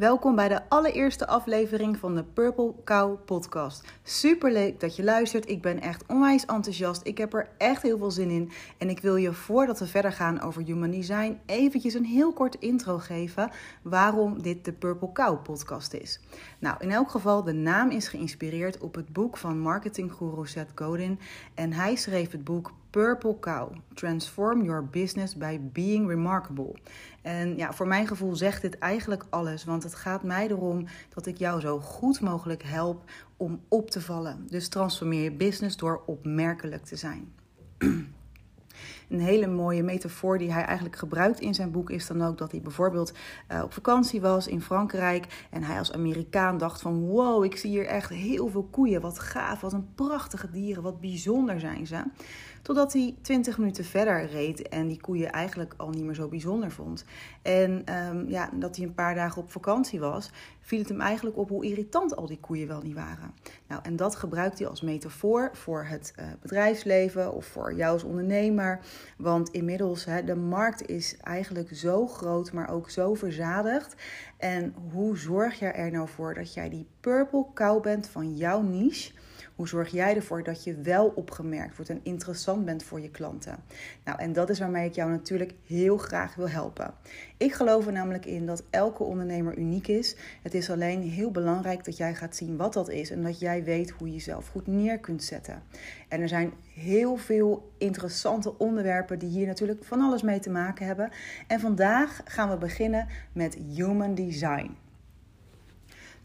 Welkom bij de allereerste aflevering van de Purple Cow podcast. Super leuk dat je luistert. Ik ben echt onwijs enthousiast. Ik heb er echt heel veel zin in. En ik wil je voordat we verder gaan over human design eventjes een heel kort intro geven waarom dit de Purple Cow podcast is. Nou, in elk geval de naam is geïnspireerd op het boek van marketingguru Seth Godin en hij schreef het boek Purple Cow: Transform Your Business by Being Remarkable. En ja, voor mijn gevoel zegt dit eigenlijk alles, want het gaat mij erom dat ik jou zo goed mogelijk help om op te vallen. Dus transformeer je business door opmerkelijk te zijn. Een hele mooie metafoor die hij eigenlijk gebruikt in zijn boek is dan ook dat hij bijvoorbeeld uh, op vakantie was in Frankrijk en hij als Amerikaan dacht van wow, ik zie hier echt heel veel koeien, wat gaaf, wat een prachtige dieren, wat bijzonder zijn ze. Totdat hij 20 minuten verder reed en die koeien eigenlijk al niet meer zo bijzonder vond. En um, ja, dat hij een paar dagen op vakantie was, viel het hem eigenlijk op hoe irritant al die koeien wel niet waren. Nou, en dat gebruikt hij als metafoor voor het uh, bedrijfsleven of voor jou als ondernemer. Want inmiddels, hè, de markt is eigenlijk zo groot, maar ook zo verzadigd. En hoe zorg je er nou voor dat jij die purple cow bent van jouw niche? Hoe zorg jij ervoor dat je wel opgemerkt wordt en interessant bent voor je klanten? Nou, en dat is waarmee ik jou natuurlijk heel graag wil helpen. Ik geloof er namelijk in dat elke ondernemer uniek is. Het is alleen heel belangrijk dat jij gaat zien wat dat is en dat jij weet hoe je jezelf goed neer kunt zetten. En er zijn heel veel interessante onderwerpen die hier natuurlijk van alles mee te maken hebben. En vandaag gaan we beginnen met Human Design.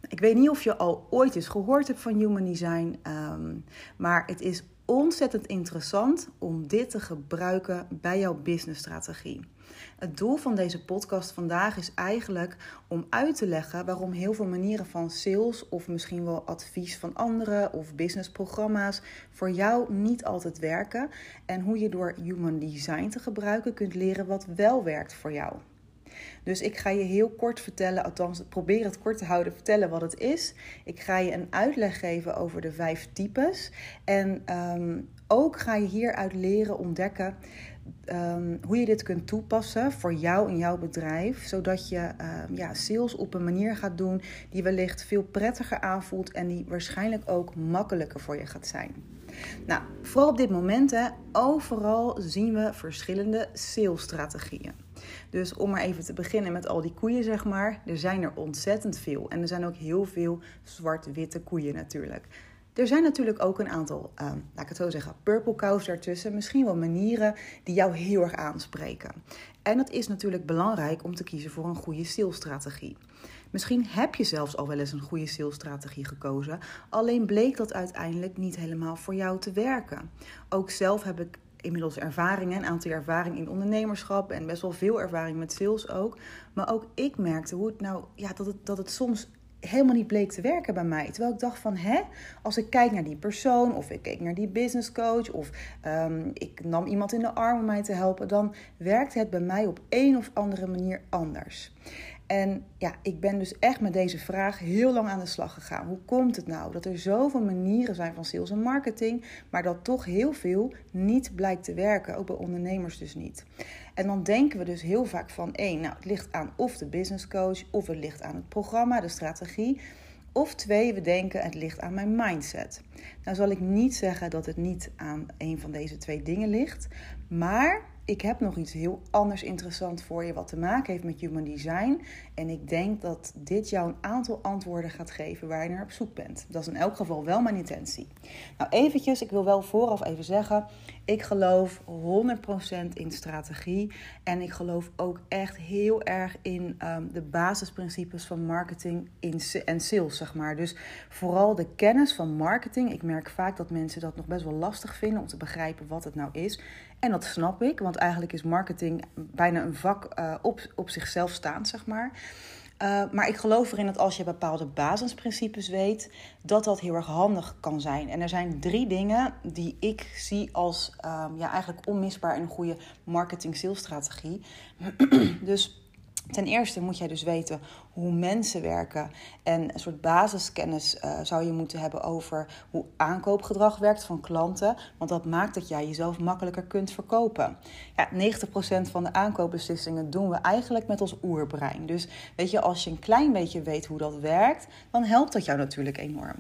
Ik weet niet of je al ooit eens gehoord hebt van Human Design, um, maar het is ontzettend interessant om dit te gebruiken bij jouw businessstrategie. Het doel van deze podcast vandaag is eigenlijk om uit te leggen waarom heel veel manieren van sales of misschien wel advies van anderen of businessprogramma's voor jou niet altijd werken en hoe je door Human Design te gebruiken kunt leren wat wel werkt voor jou. Dus ik ga je heel kort vertellen, althans probeer het kort te houden, vertellen wat het is. Ik ga je een uitleg geven over de vijf types. En um, ook ga je hieruit leren ontdekken um, hoe je dit kunt toepassen voor jou en jouw bedrijf. Zodat je um, ja, sales op een manier gaat doen die wellicht veel prettiger aanvoelt en die waarschijnlijk ook makkelijker voor je gaat zijn. Nou, vooral op dit moment, hè, overal zien we verschillende salesstrategieën. Dus om maar even te beginnen met al die koeien, zeg maar. Er zijn er ontzettend veel. En er zijn ook heel veel zwart-witte koeien natuurlijk. Er zijn natuurlijk ook een aantal, uh, laat ik het zo zeggen, purple cows daartussen. Misschien wel manieren die jou heel erg aanspreken. En het is natuurlijk belangrijk om te kiezen voor een goede salesstrategie. Misschien heb je zelfs al wel eens een goede salesstrategie gekozen, alleen bleek dat uiteindelijk niet helemaal voor jou te werken. Ook zelf heb ik inmiddels ervaringen, een aantal ervaring in ondernemerschap en best wel veel ervaring met sales ook. Maar ook ik merkte hoe het nou, ja, dat het, dat het soms helemaal niet bleek te werken bij mij. Terwijl ik dacht van, hè, als ik kijk naar die persoon of ik keek naar die business coach of um, ik nam iemand in de arm om mij te helpen, dan werkte het bij mij op een of andere manier anders. En ja, ik ben dus echt met deze vraag heel lang aan de slag gegaan. Hoe komt het nou dat er zoveel manieren zijn van sales en marketing, maar dat toch heel veel niet blijkt te werken, ook bij ondernemers dus niet. En dan denken we dus heel vaak van één, nou het ligt aan of de business coach, of het ligt aan het programma, de strategie. Of twee, we denken het ligt aan mijn mindset. Nou zal ik niet zeggen dat het niet aan een van deze twee dingen ligt, maar ik heb nog iets heel anders interessant voor je wat te maken heeft met human design. En ik denk dat dit jou een aantal antwoorden gaat geven waar je naar op zoek bent. Dat is in elk geval wel mijn intentie. Nou, eventjes, ik wil wel vooraf even zeggen, ik geloof 100% in strategie. En ik geloof ook echt heel erg in um, de basisprincipes van marketing in, en sales, zeg maar. Dus vooral de kennis van marketing. Ik merk vaak dat mensen dat nog best wel lastig vinden om te begrijpen wat het nou is. En dat snap ik, want eigenlijk is marketing bijna een vak uh, op, op zichzelf staand, zeg maar. Uh, maar ik geloof erin dat als je bepaalde basisprincipes weet, dat dat heel erg handig kan zijn. En er zijn drie dingen die ik zie als um, ja, eigenlijk onmisbaar in een goede marketing-sales strategie. dus Ten eerste moet jij dus weten hoe mensen werken. En een soort basiskennis uh, zou je moeten hebben over hoe aankoopgedrag werkt van klanten. Want dat maakt dat jij jezelf makkelijker kunt verkopen. Ja, 90% van de aankoopbeslissingen doen we eigenlijk met ons oerbrein. Dus weet je, als je een klein beetje weet hoe dat werkt, dan helpt dat jou natuurlijk enorm.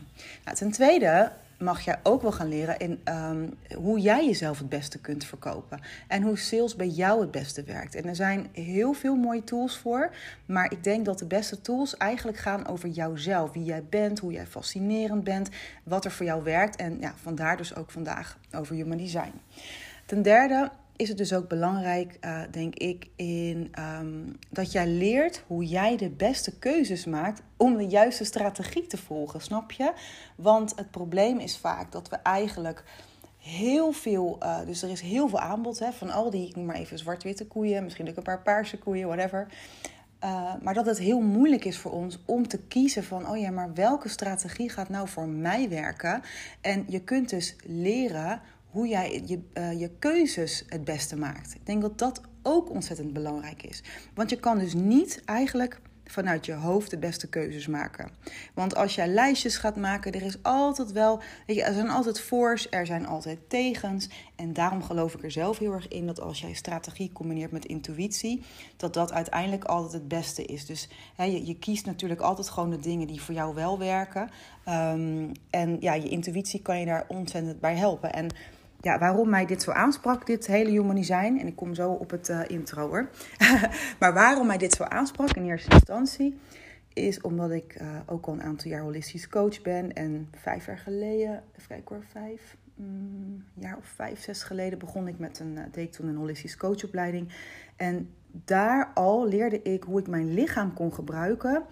Nou, ten tweede mag jij ook wel gaan leren in um, hoe jij jezelf het beste kunt verkopen. En hoe sales bij jou het beste werkt. En er zijn heel veel mooie tools voor. Maar ik denk dat de beste tools eigenlijk gaan over jouzelf. Wie jij bent, hoe jij fascinerend bent, wat er voor jou werkt. En ja, vandaar dus ook vandaag over Human Design. Ten derde is het dus ook belangrijk, uh, denk ik, in, um, dat jij leert hoe jij de beste keuzes maakt om de juiste strategie te volgen, snap je? Want het probleem is vaak dat we eigenlijk heel veel, uh, dus er is heel veel aanbod hè, van al die, ik noem maar even zwart-witte koeien, misschien ook een paar paarse koeien, whatever. Uh, maar dat het heel moeilijk is voor ons om te kiezen van, oh ja, maar welke strategie gaat nou voor mij werken? En je kunt dus leren hoe jij je, uh, je keuzes het beste maakt. Ik denk dat dat ook ontzettend belangrijk is. Want je kan dus niet eigenlijk vanuit je hoofd de beste keuzes maken. Want als jij lijstjes gaat maken, er is altijd wel, weet je, er zijn altijd voor's, er zijn altijd tegens. En daarom geloof ik er zelf heel erg in dat als jij strategie combineert met intuïtie, dat dat uiteindelijk altijd het beste is. Dus hè, je, je, kiest natuurlijk altijd gewoon de dingen die voor jou wel werken. Um, en ja, je intuïtie kan je daar ontzettend bij helpen. En ja, waarom mij dit zo aansprak, dit hele human design. En ik kom zo op het uh, intro hoor. maar waarom mij dit zo aansprak in eerste instantie, is omdat ik uh, ook al een aantal jaar holistisch coach ben. En vijf jaar geleden, even kijken hoor, vijf mm, jaar of vijf, zes geleden begon ik met een, uh, deed toen een holistisch coachopleiding. En daar al leerde ik hoe ik mijn lichaam kon gebruiken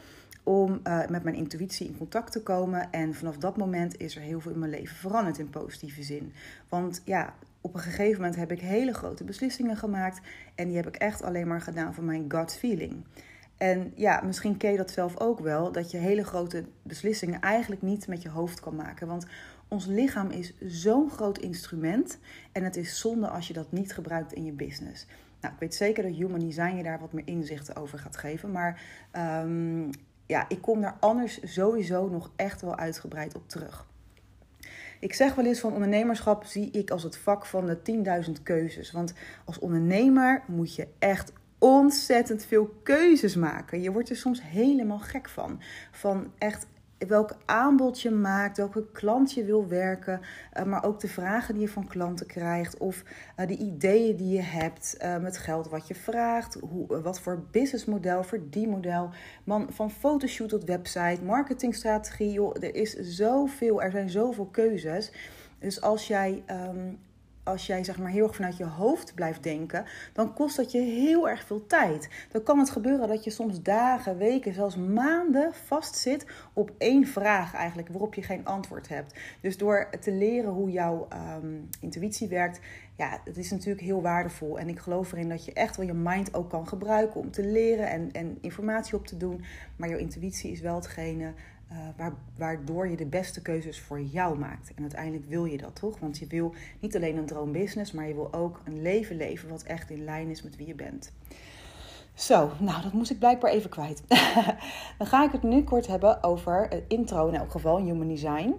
om uh, met mijn intuïtie in contact te komen. En vanaf dat moment is er heel veel in mijn leven veranderd in positieve zin. Want ja, op een gegeven moment heb ik hele grote beslissingen gemaakt. En die heb ik echt alleen maar gedaan van mijn gut feeling. En ja, misschien ken je dat zelf ook wel, dat je hele grote beslissingen eigenlijk niet met je hoofd kan maken. Want ons lichaam is zo'n groot instrument en het is zonde als je dat niet gebruikt in je business. Nou, ik weet zeker dat Human Design je daar wat meer inzichten over gaat geven, maar um, ja, ik kom daar anders sowieso nog echt wel uitgebreid op terug. Ik zeg wel eens van ondernemerschap zie ik als het vak van de 10.000 keuzes. Want als ondernemer moet je echt ontzettend veel keuzes maken. Je wordt er soms helemaal gek van. Van echt welk aanbod je maakt, welke klant je wil werken, uh, maar ook de vragen die je van klanten krijgt of uh, de ideeën die je hebt uh, met geld wat je vraagt, hoe, wat voor businessmodel, verdienmodel, man, van fotoshoot tot website, marketingstrategie, joh, er is zoveel, er zijn zoveel keuzes. Dus als jij um, als jij zeg maar heel erg vanuit je hoofd blijft denken, dan kost dat je heel erg veel tijd. Dan kan het gebeuren dat je soms dagen, weken, zelfs maanden vastzit op één vraag eigenlijk, waarop je geen antwoord hebt. Dus door te leren hoe jouw um, intuïtie werkt, ja, het is natuurlijk heel waardevol. En ik geloof erin dat je echt wel je mind ook kan gebruiken om te leren en, en informatie op te doen. Maar jouw intuïtie is wel hetgene uh, waardoor je de beste keuzes voor jou maakt. En uiteindelijk wil je dat toch? Want je wil niet alleen een droombusiness, maar je wil ook een leven leven wat echt in lijn is met wie je bent. Zo, nou dat moest ik blijkbaar even kwijt. Dan ga ik het nu kort hebben over het intro, in elk geval, Human Design.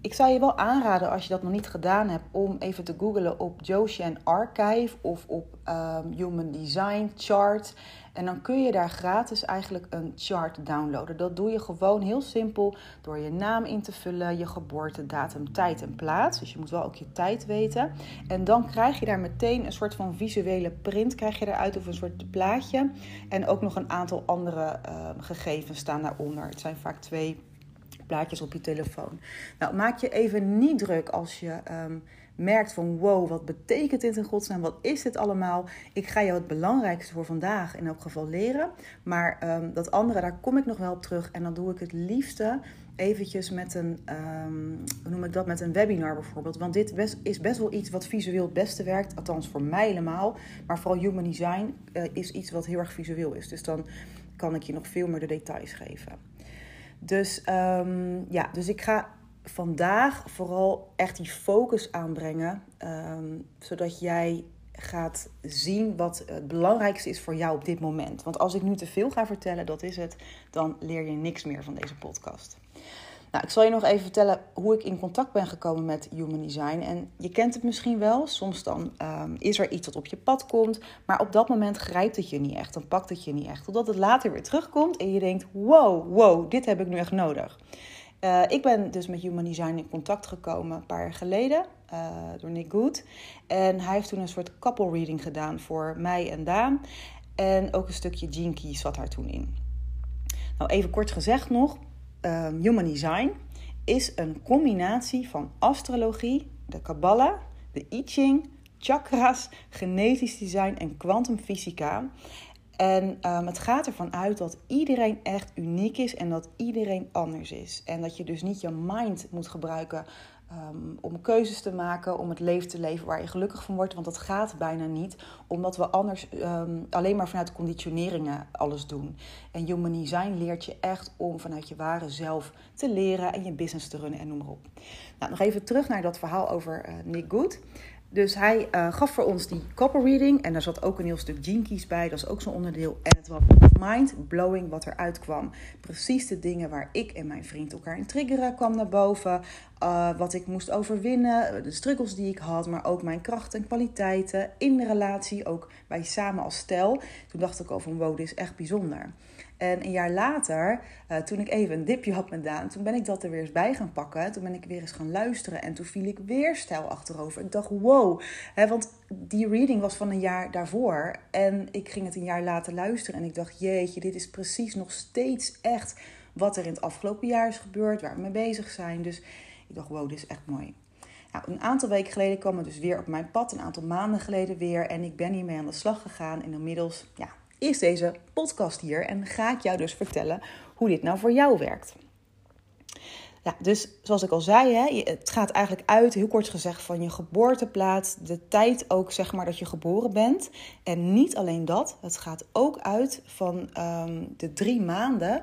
Ik zou je wel aanraden, als je dat nog niet gedaan hebt, om even te googlen op Joshan Archive of op um, Human Design Chart. En dan kun je daar gratis eigenlijk een chart downloaden. Dat doe je gewoon heel simpel door je naam in te vullen, je geboortedatum, tijd en plaats. Dus je moet wel ook je tijd weten. En dan krijg je daar meteen een soort van visuele print krijg je eruit of een soort plaatje. En ook nog een aantal andere uh, gegevens staan daaronder. Het zijn vaak twee plaatjes op je telefoon. Nou, maak je even niet druk als je um, merkt van wow, wat betekent dit in godsnaam? Wat is dit allemaal? Ik ga jou het belangrijkste voor vandaag in elk geval leren. Maar um, dat andere, daar kom ik nog wel op terug. En dan doe ik het liefste eventjes met een, um, hoe noem ik dat, met een webinar bijvoorbeeld. Want dit is best wel iets wat visueel het beste werkt. Althans voor mij helemaal. Maar vooral human design uh, is iets wat heel erg visueel is. Dus dan kan ik je nog veel meer de details geven. Dus um, ja, dus ik ga vandaag vooral echt die focus aanbrengen. Um, zodat jij gaat zien wat het belangrijkste is voor jou op dit moment. Want als ik nu te veel ga vertellen, dat is het, dan leer je niks meer van deze podcast. Nou, ik zal je nog even vertellen hoe ik in contact ben gekomen met Human Design. En je kent het misschien wel. Soms dan um, is er iets wat op je pad komt. Maar op dat moment grijpt het je niet echt. Dan pakt het je niet echt. Totdat het later weer terugkomt en je denkt: wow, wow, dit heb ik nu echt nodig. Uh, ik ben dus met Human Design in contact gekomen een paar jaar geleden uh, door Nick Good. En hij heeft toen een soort couple reading gedaan voor mij en Daan. En ook een stukje Gene zat daar toen in. Nou, even kort gezegd nog. Um, Human Design is een combinatie van astrologie, de Kabbalah, de I Ching, chakras, genetisch design en kwantumfysica. En um, het gaat ervan uit dat iedereen echt uniek is en dat iedereen anders is. En dat je dus niet je mind moet gebruiken um, om keuzes te maken, om het leven te leven waar je gelukkig van wordt. Want dat gaat bijna niet, omdat we anders um, alleen maar vanuit conditioneringen alles doen. En Human Design leert je echt om vanuit je ware zelf te leren en je business te runnen en noem maar op. Nou, nog even terug naar dat verhaal over uh, Nick Good. Dus hij uh, gaf voor ons die copper reading. En daar zat ook een heel stuk gene keys bij. Dat is ook zo'n onderdeel. En het was mind-blowing wat eruit kwam. Precies de dingen waar ik en mijn vriend elkaar in triggeren kwam naar boven. Uh, wat ik moest overwinnen. De struggles die ik had. Maar ook mijn krachten en kwaliteiten. In de relatie. Ook wij samen als stel. Toen dacht ik over wow, dit is echt bijzonder. En een jaar later, uh, toen ik even een dipje had met Daan, toen ben ik dat er weer eens bij gaan pakken. Toen ben ik weer eens gaan luisteren en toen viel ik weer stijl achterover. Ik dacht, wow, hè, want die reading was van een jaar daarvoor. En ik ging het een jaar later luisteren en ik dacht, jeetje, dit is precies nog steeds echt wat er in het afgelopen jaar is gebeurd, waar we mee bezig zijn. Dus ik dacht, wow, dit is echt mooi. Nou, een aantal weken geleden kwam het dus weer op mijn pad, een aantal maanden geleden weer. En ik ben hiermee aan de slag gegaan. Inmiddels, ja, is deze podcast hier en ga ik jou dus vertellen hoe dit nou voor jou werkt. Ja, dus zoals ik al zei, hè, het gaat eigenlijk uit, heel kort gezegd, van je geboorteplaats, de tijd ook zeg maar dat je geboren bent. En niet alleen dat, het gaat ook uit van um, de drie maanden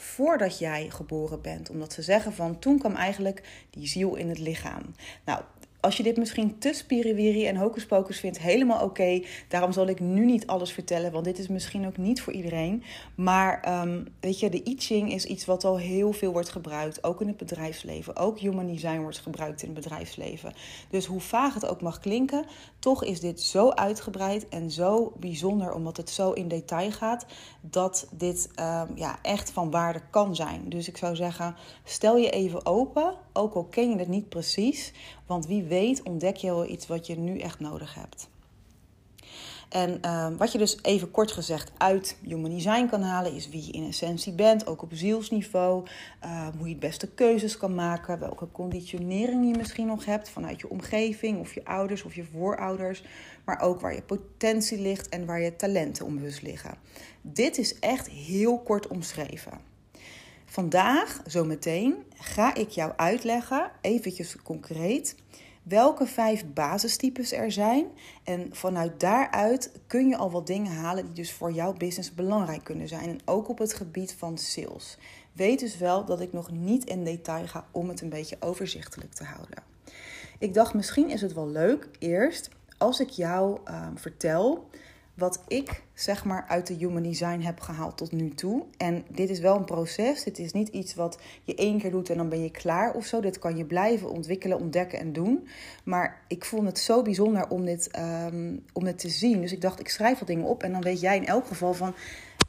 voordat jij geboren bent. Omdat ze zeggen van toen kwam eigenlijk die ziel in het lichaam. Nou, als je dit misschien te spiriwiri en hocus vindt, helemaal oké. Daarom zal ik nu niet alles vertellen, want dit is misschien ook niet voor iedereen. Maar um, weet je, de I Ching is iets wat al heel veel wordt gebruikt, ook in het bedrijfsleven. Ook Human Design wordt gebruikt in het bedrijfsleven. Dus hoe vaag het ook mag klinken, toch is dit zo uitgebreid en zo bijzonder, omdat het zo in detail gaat, dat dit um, ja, echt van waarde kan zijn. Dus ik zou zeggen, stel je even open, ook al ken je het niet precies. Want wie weet ontdek je wel iets wat je nu echt nodig hebt. En uh, wat je dus even kort gezegd uit Human Design kan halen, is wie je in essentie bent, ook op zielsniveau. Uh, hoe je het beste keuzes kan maken, welke conditionering je misschien nog hebt vanuit je omgeving of je ouders of je voorouders. Maar ook waar je potentie ligt en waar je talenten onbewust liggen. Dit is echt heel kort omschreven. Vandaag, zometeen, ga ik jou uitleggen, eventjes concreet, welke vijf basistypes er zijn. En vanuit daaruit kun je al wat dingen halen die dus voor jouw business belangrijk kunnen zijn. En ook op het gebied van sales. Weet dus wel dat ik nog niet in detail ga om het een beetje overzichtelijk te houden. Ik dacht, misschien is het wel leuk eerst als ik jou uh, vertel wat ik zeg maar uit de human design heb gehaald tot nu toe. En dit is wel een proces. Dit is niet iets wat je één keer doet en dan ben je klaar of zo. Dit kan je blijven ontwikkelen, ontdekken en doen. Maar ik vond het zo bijzonder om dit, um, om dit te zien. Dus ik dacht, ik schrijf wat dingen op en dan weet jij in elk geval van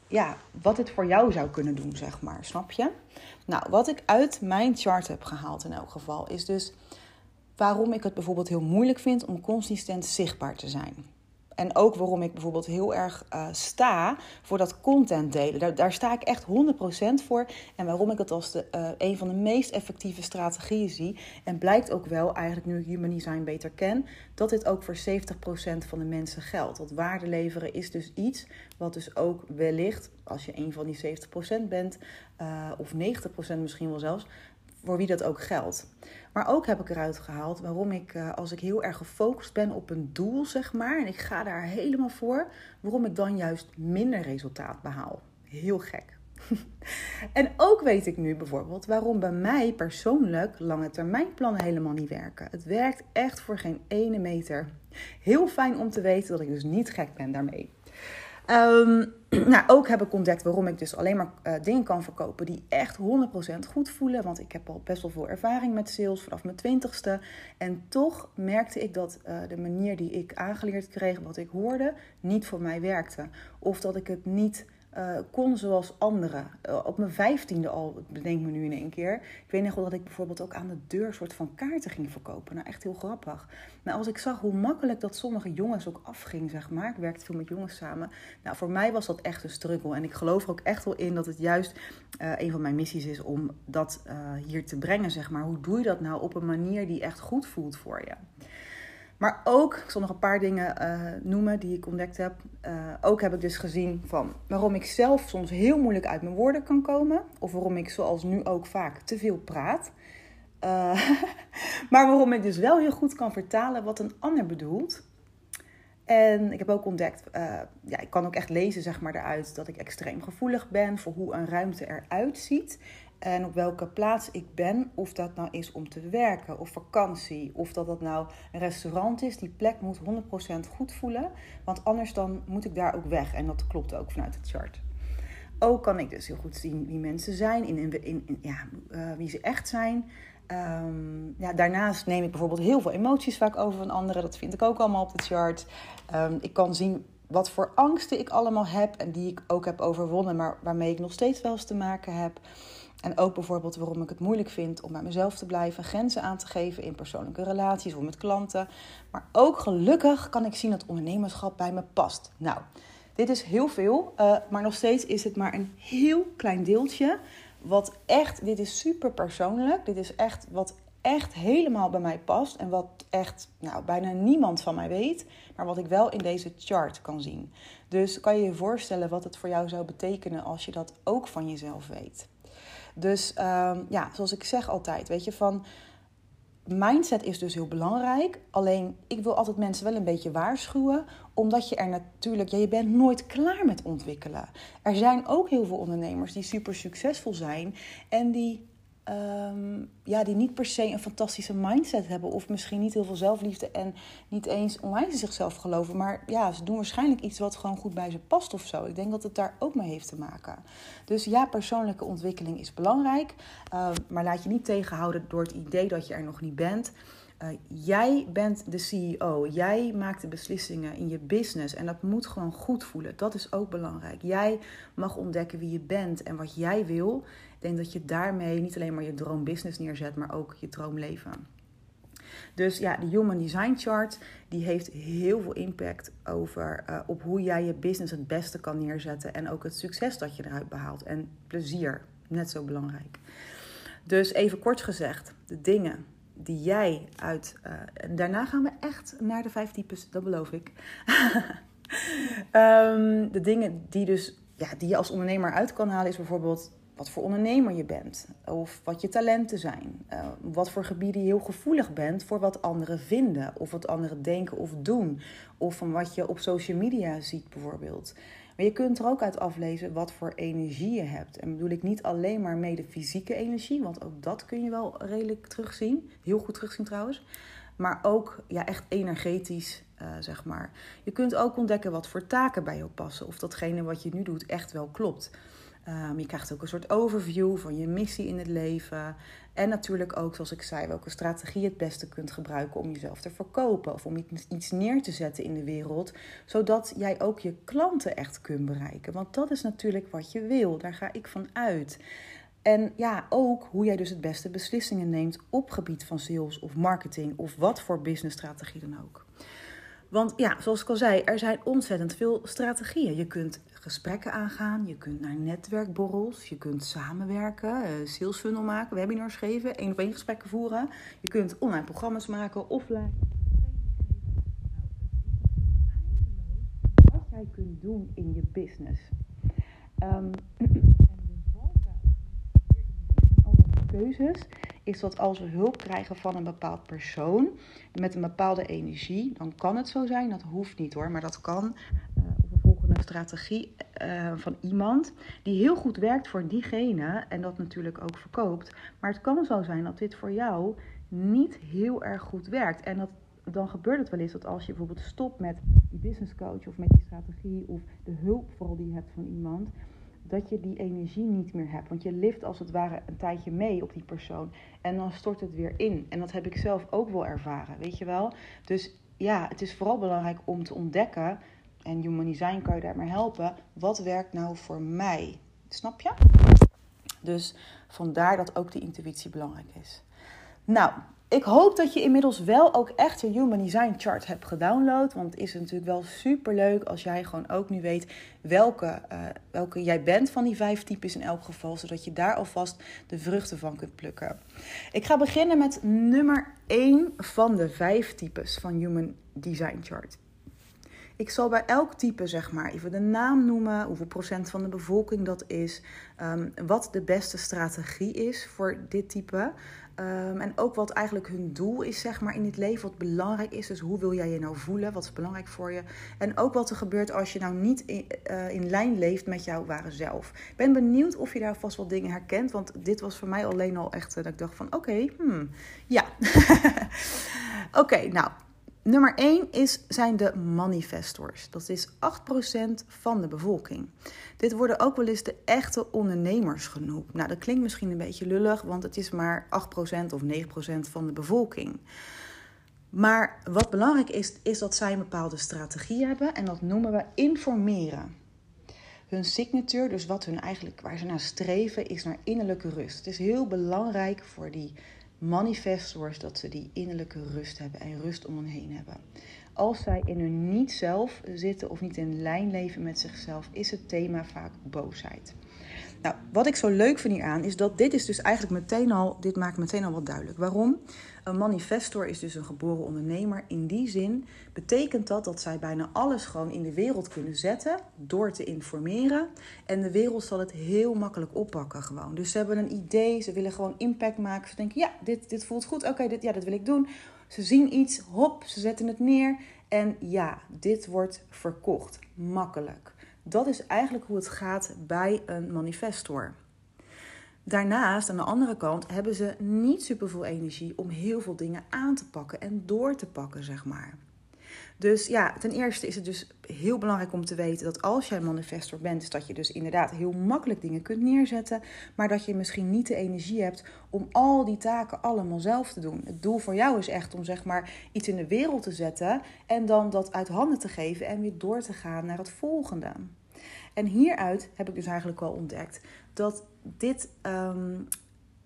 ja, wat het voor jou zou kunnen doen, zeg maar. Snap je? Nou, wat ik uit mijn chart heb gehaald in elk geval is dus waarom ik het bijvoorbeeld heel moeilijk vind om consistent zichtbaar te zijn. En ook waarom ik bijvoorbeeld heel erg uh, sta voor dat content delen. Daar, sta ik echt 100% voor. En waarom ik het als de, uh, een van de meest effectieve strategieën zie. En blijkt ook wel, eigenlijk nu ik Human Design beter ken, dat dit ook voor 70% van de mensen geldt. Dat waarde leveren is dus iets wat dus ook wellicht, als je een van die 70% bent, uh, of 90% misschien wel zelfs, voor wie dat ook geldt. Maar ook heb ik eruit gehaald waarom ik, uh, als ik heel erg gefocust ben op een doel, zeg maar, en ik ga daar helemaal voor, waarom ik dan juist minder resultaat behaal. Heel gek. en ook weet ik nu bijvoorbeeld waarom bij mij persoonlijk lange termijn plannen helemaal niet werken. Het werkt echt voor geen ene meter Heel fijn om te weten dat ik dus niet gek ben daarmee. Ehm, nou, ook heb ik ontdekt waarom ik dus alleen maar uh, dingen kan verkopen die echt 100% goed voelen. Want ik heb al best wel veel ervaring met sales vanaf mijn twintigste. En toch merkte ik dat uh, de manier die ik aangeleerd kreeg, wat ik hoorde, niet voor mij werkte. Of dat ik het niet uh, kon zoals anderen. Uh, op mijn vijftiende al, bedenk me nu in één keer. Ik weet nog wel dat ik bijvoorbeeld ook aan de deur soort van kaarten ging verkopen. Nou, echt heel grappig. Maar als ik zag hoe makkelijk dat sommige jongens ook afging, zeg maar. Ik werkte veel met jongens samen. Nou, voor mij was dat echt een struggle. En ik geloof er ook echt wel in dat het juist uh, een van mijn missies is om dat hier te brengen, zeg maar. Hoe doe je dat nou op een manier die echt goed voelt voor je? Maar ook, ik zal nog een paar dingen uh, noemen die ik ontdekt heb. Uh, ook heb ik dus gezien van waarom ik zelf soms heel moeilijk uit mijn woorden kan komen. Of waarom ik zoals nu ook vaak te veel praat. Uh, maar waarom ik dus wel heel goed kan vertalen wat een ander bedoelt. En ik heb ook ontdekt, ja, ik kan ook echt lezen zeg maar eruit dat ik extreem gevoelig ben voor hoe een ruimte eruit ziet en op welke plaats ik ben. Of dat nou is om te werken of vakantie. Of dat dat nou een restaurant is. Die plek moet 100% goed voelen. Want anders dan moet ik daar ook weg. En dat klopt ook vanuit het chart. Ook kan ik dus heel goed zien wie mensen zijn. In, in, ja, uh, wie ze echt zijn. Um, ja, daarnaast neem ik bijvoorbeeld heel veel emoties vaak over van anderen. Dat vind ik ook allemaal op de chart. Um, ik kan zien wat voor angsten ik allemaal heb. En die ik ook heb overwonnen. Maar waarmee ik nog steeds wel eens te maken heb. En ook bijvoorbeeld waarom ik het moeilijk vind om bij mezelf te blijven, grenzen aan te geven in persoonlijke relaties of met klanten. Maar ook gelukkig kan ik zien dat ondernemerschap bij me past. Nou, dit is heel veel, uh, maar nog steeds is het maar een heel klein deeltje. Wat echt, dit is super persoonlijk. Dit is echt wat echt helemaal bij mij past. En wat echt nou, bijna niemand van mij weet. Maar wat ik wel in deze chart kan zien. Dus kan je je voorstellen wat het voor jou zou betekenen als je dat ook van jezelf weet. Dus um, ja, zoals ik zeg altijd, weet je, van mindset is dus heel belangrijk. Alleen ik wil altijd mensen wel een beetje waarschuwen, omdat je er natuurlijk, ja, je bent nooit klaar met ontwikkelen. Er zijn ook heel veel ondernemers die super succesvol zijn en die Um, ja, die niet per se een fantastische mindset hebben. Of misschien niet heel veel zelfliefde en niet eens in zichzelf geloven. Maar ja, ze doen waarschijnlijk iets wat gewoon goed bij ze past of zo. Ik denk dat het daar ook mee heeft te maken. Dus ja, persoonlijke ontwikkeling is belangrijk. Um, maar laat je niet tegenhouden door het idee dat je er nog niet bent. Uh, jij bent de CEO. Jij maakt de beslissingen in je business. En dat moet gewoon goed voelen. Dat is ook belangrijk. Jij mag ontdekken wie je bent en wat jij wil. Ik denk dat je daarmee niet alleen maar je droombusiness neerzet, maar ook je droomleven. Dus ja, de Human Design Chart die heeft heel veel impact over uh, op hoe jij je business het beste kan neerzetten en ook het succes dat je eruit behaalt en plezier, net zo belangrijk. Dus even kort gezegd, de dingen die jij uit. Uh, daarna gaan we echt naar de vijf types, dat beloof ik. um, de dingen die, dus, ja, die je als ondernemer uit kan halen, is bijvoorbeeld wat voor ondernemer je bent, of wat je talenten zijn, uh, wat voor gebieden je heel gevoelig bent voor wat anderen vinden, of wat anderen denken of doen, of van wat je op social media ziet bijvoorbeeld. Maar je kunt er ook uit aflezen wat voor energie je hebt. En bedoel ik niet alleen maar mee de fysieke energie, want ook dat kun je wel redelijk terugzien. Heel goed terugzien trouwens. Maar ook ja, echt energetisch, uh, zeg maar. Je kunt ook ontdekken wat voor taken bij jou passen. Of datgene wat je nu doet echt wel klopt. Um, je krijgt ook een soort overview van je missie in het leven. En natuurlijk ook, zoals ik zei, welke strategie je het beste kunt gebruiken om jezelf te verkopen. Of om iets neer te zetten in de wereld. Zodat jij ook je klanten echt kunt bereiken. Want dat is natuurlijk wat je wil. Daar ga ik van uit. En ja, ook hoe jij dus het beste beslissingen neemt op gebied van sales of marketing. Of wat voor businessstrategie dan ook. Want ja, zoals ik al zei, er zijn ontzettend veel strategieën. Je kunt gesprekken aangaan, je kunt naar netwerkborrels, je kunt samenwerken, uh, sales funnel maken, webinars geven, één op één gesprekken voeren. Je kunt online programma's maken, offline. Wat jij kunt doen in je business. Um, keuzes is dat als we hulp krijgen van een bepaald persoon met een bepaalde energie, dan kan het zo zijn. Dat hoeft niet hoor, maar dat kan. Uh, of we volgen een strategie uh, van iemand die heel goed werkt voor diegene en dat natuurlijk ook verkoopt. Maar het kan zo zijn dat dit voor jou niet heel erg goed werkt en dat dan gebeurt het wel eens dat als je bijvoorbeeld stopt met die business coach of met die strategie of de hulp vooral die je hebt van iemand, dat je die energie niet meer hebt. Want je lift als het ware een tijdje mee op die persoon en dan stort het weer in. En dat heb ik zelf ook wel ervaren, weet je wel. Dus ja, het is vooral belangrijk om te ontdekken, en Human Design kan je daarmee helpen, wat werkt nou voor mij? Snap je? Dus vandaar dat ook die intuïtie belangrijk is. Nou, ik hoop dat je inmiddels wel ook echt je Human Design Chart hebt gedownload. Want het is natuurlijk wel super leuk als jij gewoon ook nu weet welke, uh, welke jij bent van die vijf types in elk geval. Zodat je daar alvast de vruchten van kunt plukken. Ik ga beginnen met nummer 1 van de vijf types van Human Design Chart. Ik zal bij elk type zeg maar even de naam noemen, hoeveel procent van de bevolking dat is, um, wat de beste strategie is voor dit type. Um, en ook wat eigenlijk hun doel is, zeg maar, in het leven, wat belangrijk is. Dus hoe wil jij je nou voelen? Wat is belangrijk voor je? En ook wat er gebeurt als je nou niet in, uh, in lijn leeft met jouw ware zelf. Ik ben benieuwd of je daar vast wat dingen herkent. Want dit was voor mij alleen al echt uh, dat ik dacht van, oké, hmm, ja. oké, nou, Nummer 1 is, zijn de manifestors. Dat is 8% van de bevolking. Dit worden ook wel eens de echte ondernemers genoemd. Nou, dat klinkt misschien een beetje lullig, want het is maar 8% of 9% van de bevolking. Maar wat belangrijk is, is dat zij een bepaalde strategie hebben en dat noemen we informeren. Hun signature, dus wat hun eigenlijk, waar ze naar streven, is naar innerlijke rust. Het is heel belangrijk voor die manifestors dat ze die innerlijke rust hebben en rust om hen heen hebben. Als zij in hun niet-zelf zitten of niet in lijn leven met zichzelf, is het thema vaak boosheid. Nou, wat ik zo leuk vind hieraan is dat dit is dus eigenlijk meteen al, dit maakt meteen al wat duidelijk. Waarom? Een manifestor is dus een geboren ondernemer. In die zin betekent dat dat zij bijna alles gewoon in de wereld kunnen zetten door te informeren. En de wereld zal het heel makkelijk oppakken gewoon. Dus ze hebben een idee, ze willen gewoon impact maken. Ze denken, ja, dit, dit voelt goed, oké, dit, ja, dat wil ik doen. Ze zien iets, hop, ze zetten het neer. En ja, dit wordt verkocht. Makkelijk. Dat is eigenlijk hoe het gaat bij een manifestor. Daarnaast, aan de andere kant, hebben ze niet superveel energie om heel veel dingen aan te pakken en door te pakken, zeg maar. Dus ja, ten eerste is het dus heel belangrijk om te weten dat als jij manifestor bent, dat je dus inderdaad heel makkelijk dingen kunt neerzetten, maar dat je misschien niet de energie hebt om al die taken allemaal zelf te doen. Het doel voor jou is echt om zeg maar iets in de wereld te zetten en dan dat uit handen te geven en weer door te gaan naar het volgende. En hieruit heb ik dus eigenlijk wel ontdekt dat dit, um,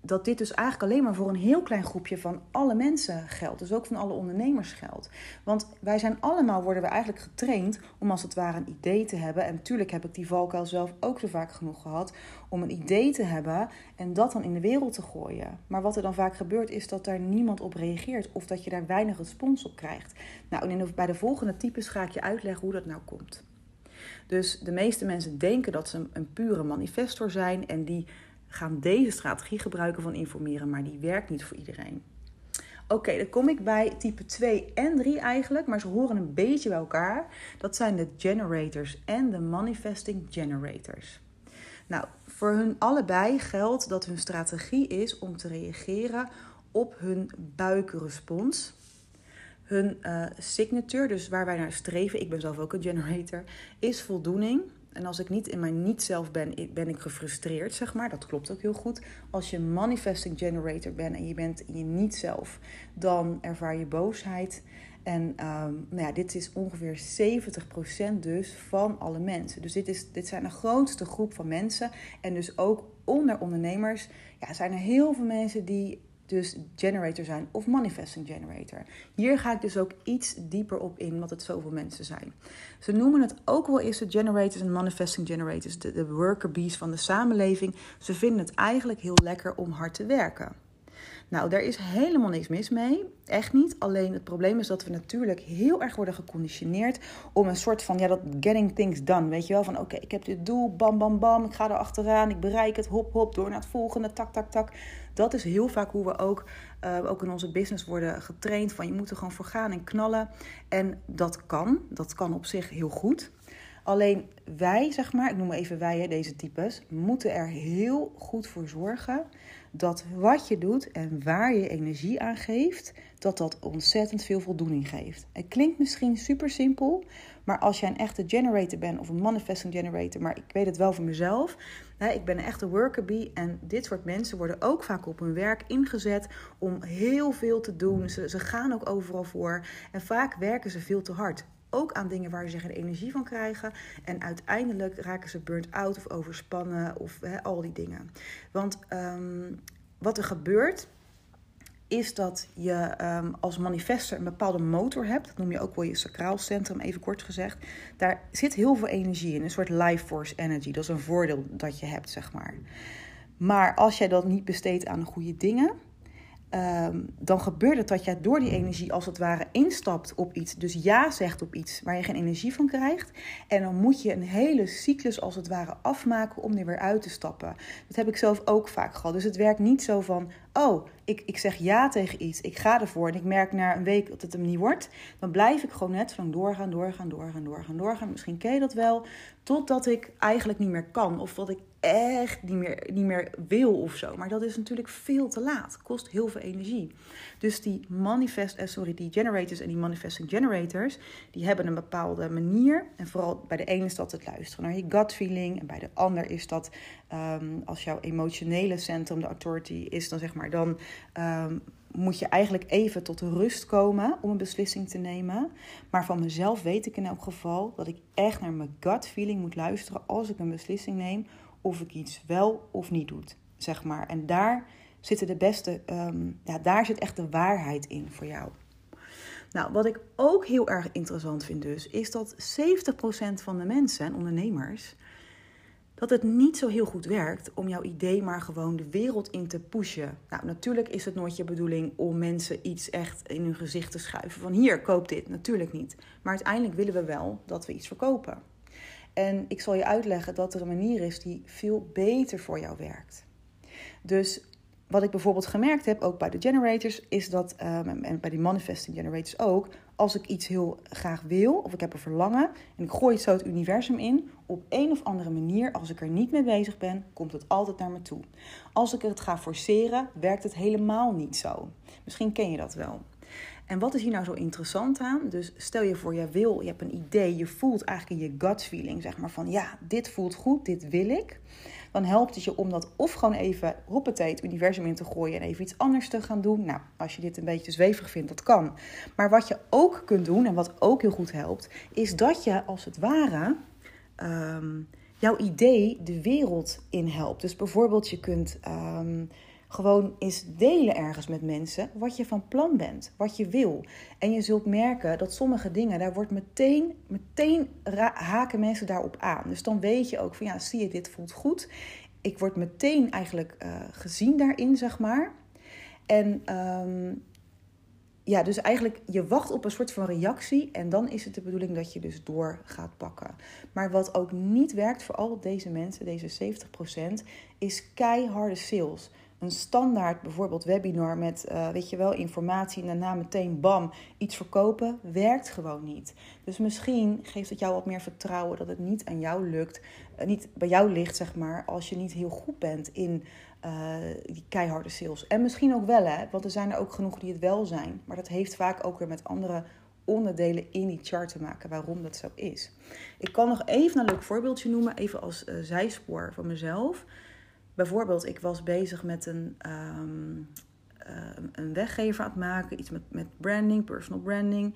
dat dit dus eigenlijk alleen maar voor een heel klein groepje van alle mensen geldt. Dus ook van alle ondernemers geldt. Want wij zijn allemaal, worden we eigenlijk getraind om als het ware een idee te hebben. En natuurlijk heb ik die valkuil zelf ook zo vaak genoeg gehad. Om een idee te hebben en dat dan in de wereld te gooien. Maar wat er dan vaak gebeurt is dat daar niemand op reageert. Of dat je daar weinig respons op krijgt. Nou, en bij de volgende types ga ik je uitleggen hoe dat nou komt. Dus de meeste mensen denken dat ze een pure manifestor zijn en die gaan deze strategie gebruiken van informeren, maar die werkt niet voor iedereen. Oké, dan kom ik bij type 2 en 3 eigenlijk, maar ze horen een beetje bij elkaar. Dat zijn de generators en de manifesting generators. Nou, voor hun allebei geldt dat hun strategie is om te reageren op hun buikrespons hun uh, signature, dus waar wij naar streven, ik ben zelf ook een generator, is voldoening. En als ik niet in mijn niet-zelf ben, ben ik gefrustreerd, zeg maar. Dat klopt ook heel goed. Als je manifesting generator bent en je bent in je niet-zelf, dan ervaar je boosheid. En um, nou ja, dit is ongeveer 70% dus van alle mensen. Dus dit, is, dit zijn de grootste groep van mensen. En dus ook onder ondernemers ja, zijn er heel veel mensen die dus generator zijn of manifesting generator. Hier ga ik dus ook iets dieper op in, wat het zoveel mensen zijn. Ze noemen het ook wel eens de generators en manifesting generators, de, de worker bees van de samenleving. Ze vinden het eigenlijk heel lekker om hard te werken. Nou, daar is helemaal niks mis mee. Echt niet. Alleen het probleem is dat we natuurlijk heel erg worden geconditioneerd om een soort van, ja, dat getting things done. Weet je wel, van oké, ik heb dit doel, bam, bam, bam, ik ga er achteraan, ik bereik het, hop, hop, door naar het volgende, tak, tak, tak. Dat is heel vaak hoe we ook, uh, ook in onze business worden getraind. Van je moet er gewoon voor gaan en knallen. En dat kan. Dat kan op zich heel goed. Alleen wij, zeg maar, ik noem even wij, hè, deze types, moeten er heel goed voor zorgen dat wat je doet en waar je energie aan geeft, dat dat ontzettend veel voldoening geeft. Het klinkt misschien super simpel, maar als jij een echte generator bent of een manifesting generator, maar ik weet het wel voor mezelf. Ik ben een echte worker bee en dit soort mensen worden ook vaak op hun werk ingezet om heel veel te doen. Ze, ze gaan ook overal voor en vaak werken ze veel te hard ook aan dingen waar ze geen energie van krijgen. En uiteindelijk raken ze burnt out of overspannen of al die dingen. Want ehm, wat er gebeurt is dat je um, als manifester een bepaalde motor hebt. Dat noem je ook wel je sacraal centrum, even kort gezegd. Daar zit heel veel energie in, een soort life force energy. Dat is een voordeel dat je hebt, zeg maar. Maar als jij dat niet besteedt aan goede dingen, Ehm, dan gebeurt het dat jij door die energie als het ware instapt op iets. Dus ja zegt op iets waar je geen energie van krijgt. En dan moet je een hele cyclus als het ware afmaken om er weer uit te stappen. Dat heb ik zelf ook vaak gehad. Dus het werkt niet zo van, oh, ik, ik zeg ja tegen iets, ik ga ervoor en ik merk na een week dat het hem niet wordt. Dan blijf ik gewoon net lang doorgaan, doorgaan, doorgaan, doorgaan, doorgaan. Misschien ken je dat wel. Totdat ik eigenlijk niet meer kan. Of dat ik echt niet meer, niet meer wil of zo. Maar dat is natuurlijk veel te laat. Kost heel veel energie. Dus die manifest, eh, sorry, die generators en die manifesting generators, die hebben een bepaalde manier. En vooral bij de ene is dat het luisteren naar je gut feeling. En bij de ander is dat ehm, als jouw emotionele centrum de authority is, dan zeg maar, dan ehm, moet je eigenlijk even tot rust komen om een beslissing te nemen. Maar van mezelf weet ik in elk geval dat ik echt naar mijn gut feeling moet luisteren als ik een beslissing neem of ik iets wel of niet doe, zeg maar. En daar zitten de beste, ehm, ja, daar zit echt de waarheid in voor jou. Nou, wat ik ook heel erg interessant vind dus, is dat 70% van de mensen en ondernemers, dat het niet zo heel goed werkt om jouw idee maar gewoon de wereld in te pushen. Nou, natuurlijk is het nooit je bedoeling om mensen iets echt in hun gezicht te schuiven van hier, koop dit. Natuurlijk niet. Maar uiteindelijk willen we wel dat we iets verkopen. En ik zal je uitleggen dat er een manier is die veel beter voor jou werkt. Dus wat ik bijvoorbeeld gemerkt heb, ook bij de generators, is dat, um, en bij die manifesting generators ook, als ik iets heel graag wil, of ik heb een verlangen, en ik gooi het zo het universum in, op een of andere manier, als ik er niet mee bezig ben, komt het altijd naar me toe. Als ik het ga forceren, werkt het helemaal niet zo. Misschien ken je dat wel. En wat is hier nou zo interessant aan? Dus stel je voor, je wil, je hebt een idee, je voelt eigenlijk in je gut feeling, zeg maar van ja, dit voelt goed, dit wil ik. Dan helpt het je om dat of gewoon even hoppatee het universum in te gooien en even iets anders te gaan doen. Nou, als je dit een beetje zweverig vindt, dat kan. Maar wat je ook kunt doen en wat ook heel goed helpt, is dat je als het ware ehm, jouw idee de wereld in helpt. Dus bijvoorbeeld je kunt. Ehm, gewoon eens delen ergens met mensen wat je van plan bent, wat je wil. En je zult merken dat sommige dingen, daar wordt meteen, meteen haken mensen daarop aan. Dus dan weet je ook van ja, zie je, dit voelt goed. Ik word meteen eigenlijk uh, gezien daarin, zeg maar. En um, ja, dus eigenlijk je wacht op een soort van reactie en dan is het de bedoeling dat je dus door gaat pakken. Maar wat ook niet werkt voor al deze mensen, deze 70%, is keiharde sales een standaard bijvoorbeeld webinar met, uh, weet je wel, informatie en daarna meteen bam, iets verkopen, werkt gewoon niet. Dus misschien geeft het jou wat meer vertrouwen dat het niet aan jou lukt, uh, niet bij jou ligt, zeg maar, als je niet heel goed bent in uh, die keiharde sales. En misschien ook wel, hè, want er zijn er ook genoeg die het wel zijn. Maar dat heeft vaak ook weer met andere onderdelen in die chart te maken waarom dat zo is. Ik kan nog even een leuk voorbeeldje noemen, even als zijspoor van mezelf. Bijvoorbeeld, ik was bezig met een, um, een weggever aan het maken, iets met, met branding, personal branding.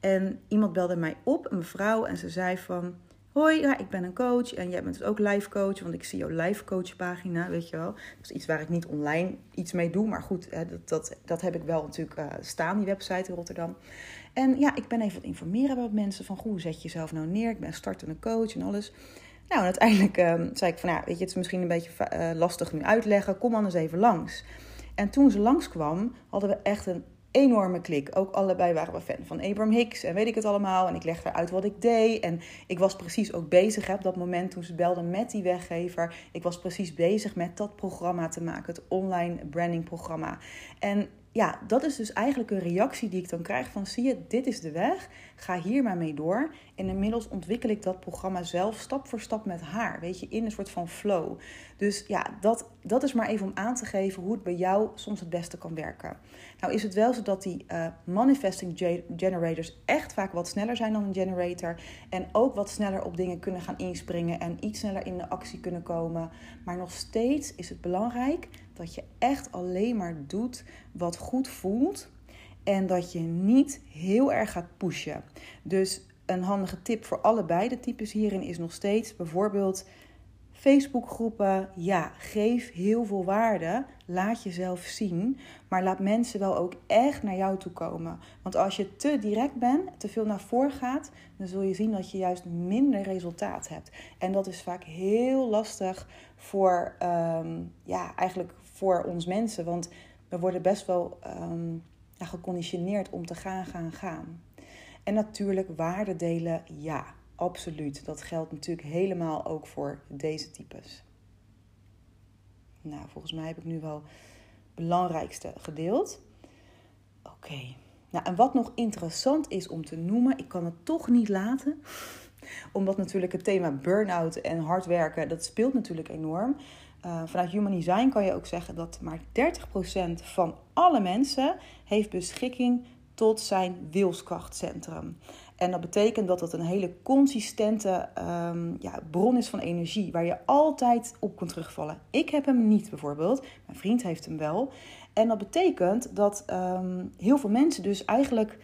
En iemand belde mij op, een mevrouw, en ze zei van... Hoi, ja, ik ben een coach en jij bent dus ook life coach, want ik zie jouw life coach pagina, weet je wel. Dat is iets waar ik niet online iets mee doe, maar goed, dat, dat, dat heb ik wel natuurlijk uh, staan, die website in Rotterdam. En ja, ik ben even wat informeren met mensen van, hoe zet je jezelf nou neer? Ik ben startende coach en alles. Nou, en uiteindelijk ehm, zei ik van, ja, weet je, het is misschien een beetje uh, lastig nu uitleggen. Kom anders even langs. En toen ze langskwam, hadden we echt een enorme klik. Ook allebei waren we fan van Abraham Hicks en weet ik het allemaal. En ik legde eruit wat ik deed. En ik was precies ook bezig hè, op dat moment toen ze belden met die weggever. Ik was precies bezig met dat programma te maken, het online branding programma. En ja, dat is dus eigenlijk een reactie die ik dan krijg van zie je, dit is de weg, ga hier maar mee door. En inmiddels ontwikkel ik dat programma zelf stap voor stap met haar, weet je, in een soort van flow. Dus ja, dat, dat is maar even om aan te geven hoe het bij jou soms het beste kan werken. Nou is het wel zo dat die uh, manifesting generators echt vaak wat sneller zijn dan een generator. En ook wat sneller op dingen kunnen gaan inspringen en iets sneller in de actie kunnen komen. Maar nog steeds is het belangrijk dat je echt alleen maar doet wat goed voelt. En dat je niet heel erg gaat pushen. Dus een handige tip voor allebei de types hierin is nog steeds bijvoorbeeld Facebookgroepen. Ja, geef heel veel waarde. Laat jezelf zien. Maar laat mensen wel ook echt naar jou toe komen. Want als je te direct bent, te veel naar voren gaat, dan zul je zien dat je juist minder resultaat hebt. En dat is vaak heel lastig voor, um, ja, eigenlijk voor ons mensen. Want we worden best wel um, geconditioneerd om te gaan, gaan, gaan. En natuurlijk waarde delen, ja, absoluut. Dat geldt natuurlijk helemaal ook voor deze types. Nou, volgens mij heb ik nu wel het belangrijkste gedeeld. Oké. Nou, en wat nog interessant is om te noemen, ik kan het toch niet laten, omdat natuurlijk het thema burn-out en hard werken, dat speelt natuurlijk enorm. Uh, vanuit Human Design kan je ook zeggen dat maar 30% van alle mensen heeft beschikking tot zijn wilskrachtcentrum. En dat betekent dat het een hele consistente um, ja, bron is van energie, waar je altijd op kunt terugvallen. Ik heb hem niet bijvoorbeeld, mijn vriend heeft hem wel. En dat betekent dat um, heel veel mensen dus eigenlijk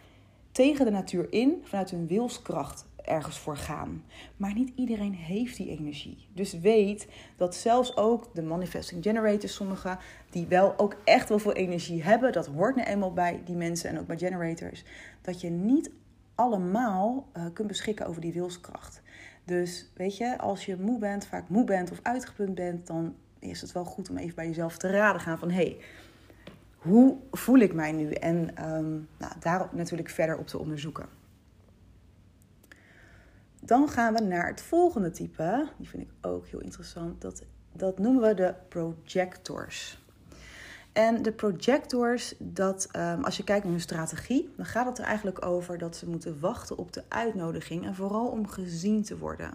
tegen de natuur in, vanuit hun wilskracht ergens voor gaan. Maar niet iedereen heeft die energie. Dus weet dat zelfs ook de manifesting generators, sommigen die wel ook echt wel veel energie hebben, dat hoort nu eenmaal bij die mensen en ook bij generators, dat je niet allemaal uh, kunt beschikken over die wilskracht. Dus weet je, als je moe bent, vaak moe bent of uitgeput bent, dan is het wel goed om even bij jezelf te raden gaan van hey, hoe voel ik mij nu? En um, nou, daarop natuurlijk verder op te onderzoeken. Dan gaan we naar het volgende type. Die vind ik ook heel interessant. Dat, dat noemen we de projectors. En de projectors, dat, um, als je kijkt naar hun strategie, dan gaat het er eigenlijk over dat ze moeten wachten op de uitnodiging en vooral om gezien te worden.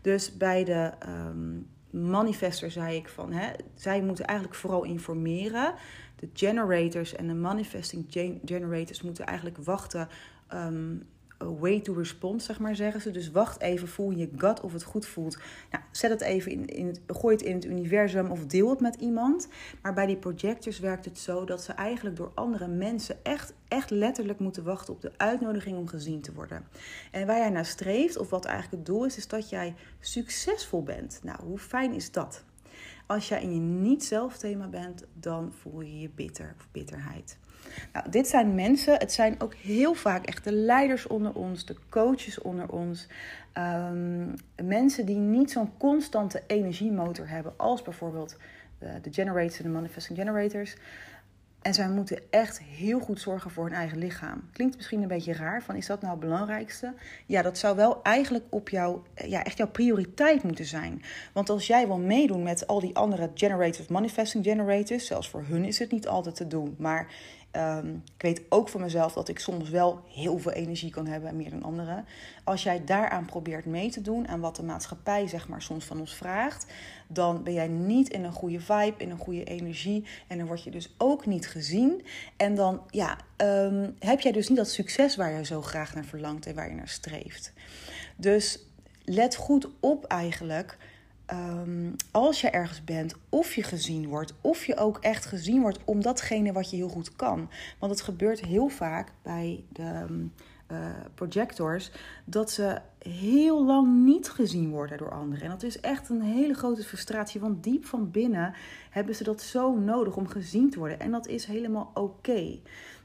Dus bij de um, manifester zei ik van, hè, zij moeten eigenlijk vooral informeren. De generators en de manifesting generators moeten eigenlijk wachten um, way to respond, zeg maar, zeggen ze. Dus wacht even, voel je gut of het goed voelt. Nou, zet het even in, in gooi het in het universum of deel het met iemand. Maar bij die projectors werkt het zo dat ze eigenlijk door andere mensen echt, echt letterlijk moeten wachten op de uitnodiging om gezien te worden. En waar jij naar streeft, of wat eigenlijk het doel is, is dat jij succesvol bent. Nou, hoe fijn is dat? Als jij in je niet-zelf thema bent, dan voel je je bitter of bitterheid. Nou, dit zijn mensen, het zijn ook heel vaak echt de leiders onder ons, de coaches onder ons. Um, mensen die niet zo'n constante energiemotor hebben als bijvoorbeeld de, de generators en de manifesting generators. En zij moeten echt heel goed zorgen voor hun eigen lichaam. Klinkt misschien een beetje raar, van is dat nou het belangrijkste? Ja, dat zou wel eigenlijk op jou, ja, echt jouw prioriteit moeten zijn. Want als jij wil meedoen met al die andere generators, manifesting generators, zelfs voor hun is het niet altijd te doen. Maar Um, ik weet ook van mezelf dat ik soms wel heel veel energie kan hebben, meer dan anderen. Als jij daaraan probeert mee te doen, aan wat de maatschappij zeg maar soms van ons vraagt, dan ben jij niet in een goede vibe, in een goede energie. En dan word je dus ook niet gezien. En dan ja, um, heb jij dus niet dat succes waar je zo graag naar verlangt en waar je naar streeft. Dus let goed op eigenlijk um, als je ergens bent, of je gezien wordt, of je ook echt gezien wordt om datgene wat je heel goed kan. Want het gebeurt heel vaak bij de uh, projectors dat ze heel lang niet gezien worden door anderen. En dat is echt een hele grote frustratie, want diep van binnen hebben ze dat zo nodig om gezien te worden. En dat is helemaal oké.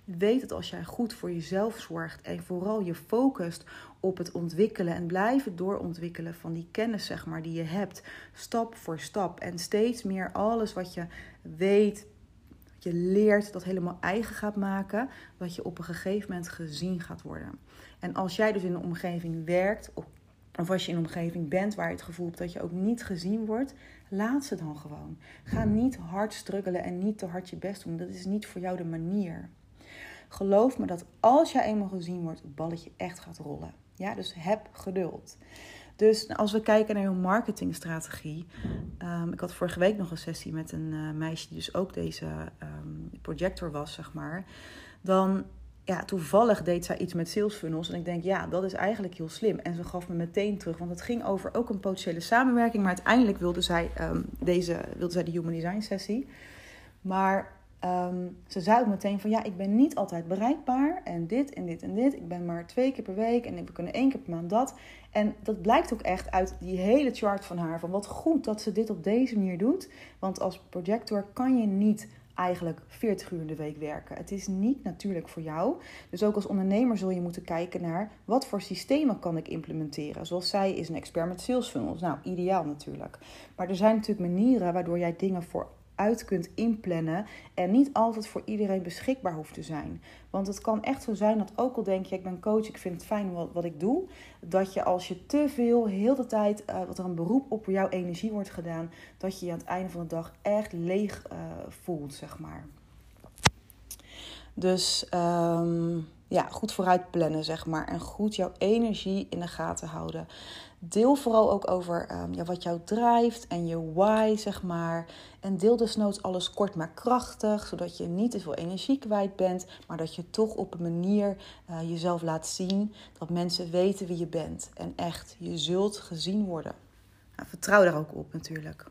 Weet dat als jij goed voor jezelf zorgt en vooral je focust op het ontwikkelen en blijven doorontwikkelen van die kennis, zeg maar, die je hebt, stap voor stap. En steeds meer alles wat je weet, wat je leert, dat helemaal eigen gaat maken, dat je op een gegeven moment gezien gaat worden. En als jij dus in een omgeving werkt, of als je in een omgeving bent waar je het gevoel hebt dat je ook niet gezien wordt, laat ze dan gewoon. Ga niet hard struggelen en niet te hard je best doen. Dat is niet voor jou de manier. Geloof me dat als jij eenmaal gezien wordt, het balletje echt gaat rollen. Ja, dus heb geduld. Dus als we kijken naar je marketingstrategie. Um, ik had vorige week nog een sessie met een uh, meisje die dus ook deze um, projector was, zeg maar. Dan ja, toevallig deed zij iets met sales funnels. En ik denk, ja, dat is eigenlijk heel slim. En ze gaf me meteen terug, want het ging over ook een potentiële samenwerking. Maar uiteindelijk wilde zij, um, deze, wilde zij de Human Design sessie. Maar um, ze zei ook meteen van, ja, ik ben niet altijd bereikbaar. En dit en dit en dit. Ik ben maar twee keer per week en we kunnen één keer per maand dat. En dat blijkt ook echt uit die hele chart van haar. Van wat goed dat ze dit op deze manier doet. Want als projector kan je niet eigenlijk 40 uur in de week werken. Het is niet natuurlijk voor jou. Dus ook als ondernemer zul je moeten kijken naar wat voor systemen kan ik implementeren. Zoals zij is een expert met sales funnels. Nou, ideaal natuurlijk. Maar er zijn natuurlijk manieren waardoor jij dingen voor uit kunt inplannen en niet altijd voor iedereen beschikbaar hoeft te zijn. Want het kan echt zo zijn dat ook al denk je, ik ben coach, ik vind het fijn wat, wat ik doe, dat je als je te veel, heel de tijd, uh, wat er een beroep op jouw energie wordt gedaan, dat je je aan het einde van de dag echt leeg uh, voelt, zeg maar. Dus um, ja, goed vooruit plannen, zeg maar. En goed jouw energie in de gaten houden. Deel vooral ook over um, ja, wat jou drijft en je why, zeg maar. En deel desnoods alles kort maar krachtig, zodat je niet te veel energie kwijt bent, maar dat je toch op een manier uh, jezelf laat zien dat mensen weten wie je bent. En echt, je zult gezien worden. Nou, vertrouw daar ook op natuurlijk.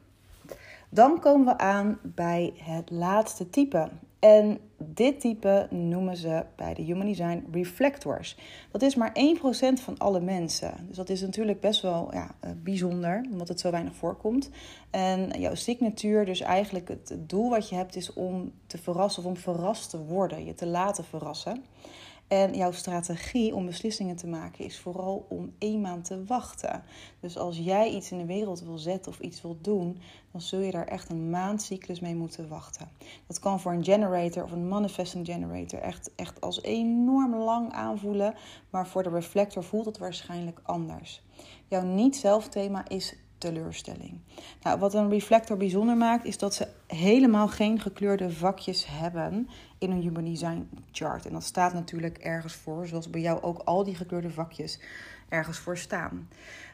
Dan komen we aan bij het laatste type. En dit type noemen ze bij de Human Design reflectors. Dat is maar 1% van alle mensen. Dus dat is natuurlijk best wel ja, eh, bijzonder, omdat het zo weinig voorkomt. En jouw signatuur, dus eigenlijk het doel wat je hebt, is om te verrassen of om verrast te worden, je te laten verrassen. En jouw strategie om beslissingen te maken is vooral om één maand te wachten. Dus als jij iets in de wereld wil zetten of iets wil doen, dan zul je daar echt een maandcyclus mee moeten wachten. Dat kan voor een generator of een manifesting generator echt, echt als enorm lang aanvoelen, maar voor de reflector voelt het waarschijnlijk anders. Jouw niet-zelf-thema is teleurstelling. Nou, wat een reflector bijzonder maakt, is dat ze helemaal geen gekleurde vakjes hebben in een Human Design chart. En dat staat natuurlijk ergens voor, zoals bij jou ook al die gekleurde vakjes ergens voor staan.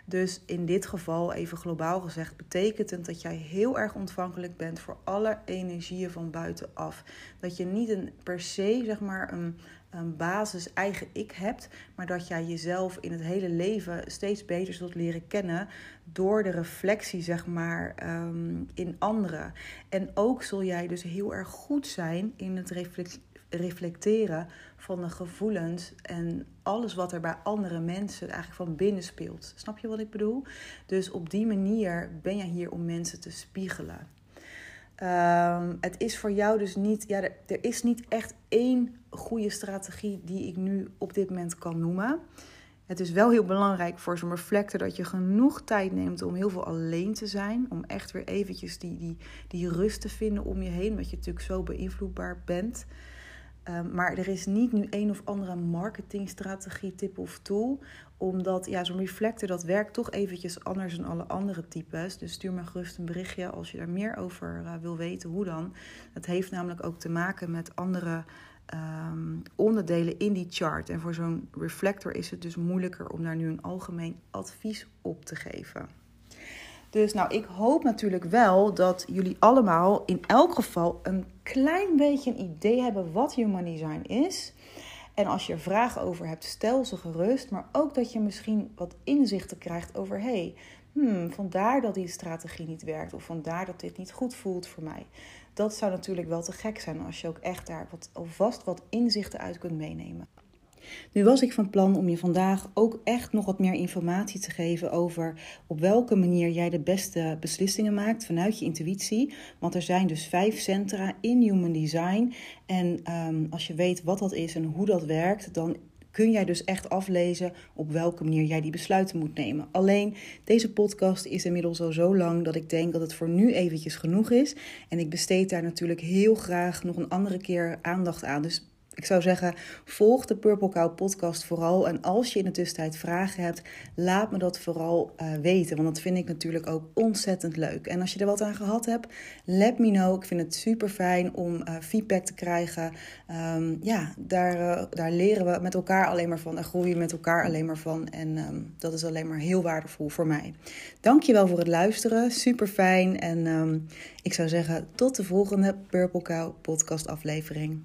Dus in dit geval, even globaal gezegd, betekent het dat jij heel erg ontvankelijk bent voor alle energieën van buitenaf. Dat je niet een, per se, zeg maar, een, een basis eigen ik hebt, maar dat jij jezelf in het hele leven steeds beter zult leren kennen door de reflectie, zeg maar, um, in anderen. En ook zul jij dus heel erg goed zijn in het reflecteren van de gevoelens en alles wat er bij andere mensen eigenlijk van binnen speelt. Snap je wat ik bedoel? Dus op die manier ben je hier om mensen te spiegelen. Um, het is voor jou dus niet, ja, er, er, is niet echt één goede strategie die ik nu op dit moment kan noemen. Het is wel heel belangrijk voor zo'n reflector dat je genoeg tijd neemt om heel veel alleen te zijn. Om echt weer eventjes die, die, die rust te vinden om je heen, omdat je natuurlijk zo beïnvloedbaar bent. Um, maar er is niet nu een of andere marketingstrategie, tip of tool. Omdat ja, zo'n reflector dat werkt toch eventjes anders dan alle andere types. Dus stuur me gerust een berichtje als je daar meer over uh, wil weten. Hoe dan? Het heeft namelijk ook te maken met andere um, onderdelen in die chart. En voor zo'n reflector is het dus moeilijker om daar nu een algemeen advies op te geven. Dus nou, ik hoop natuurlijk wel dat jullie allemaal in elk geval een klein beetje een idee hebben wat Human Design is. En als je er vragen over hebt, stel ze gerust. Maar ook dat je misschien wat inzichten krijgt over: hey, hmm, vandaar dat die strategie niet werkt. Of vandaar dat dit niet goed voelt voor mij. Dat zou natuurlijk wel te gek zijn als je ook echt daar wat, alvast wat inzichten uit kunt meenemen. Nu was ik van plan om je vandaag ook echt nog wat meer informatie te geven over op welke manier jij de beste beslissingen maakt vanuit je intuïtie. Want er zijn dus vijf centra in Human Design. En um, als je weet wat dat is en hoe dat werkt, dan kun jij dus echt aflezen op welke manier jij die besluiten moet nemen. Alleen deze podcast is inmiddels al zo lang dat ik denk dat het voor nu eventjes genoeg is. En ik besteed daar natuurlijk heel graag nog een andere keer aandacht aan. Dus ik zou zeggen, volg de Purple Cow podcast vooral. En als je in de tussentijd vragen hebt, laat me dat vooral uh, weten. Want dat vind ik natuurlijk ook ontzettend leuk. En als je er wat aan gehad hebt, let me know. Ik vind het super fijn om uh, feedback te krijgen. Um, ja, daar, uh, daar leren we met elkaar alleen maar van. Daar groeien we met elkaar alleen maar van. En um, dat is alleen maar heel waardevol voor mij. Dankjewel voor het luisteren. Super fijn. En um, ik zou zeggen, tot de volgende Purple Cow podcast aflevering.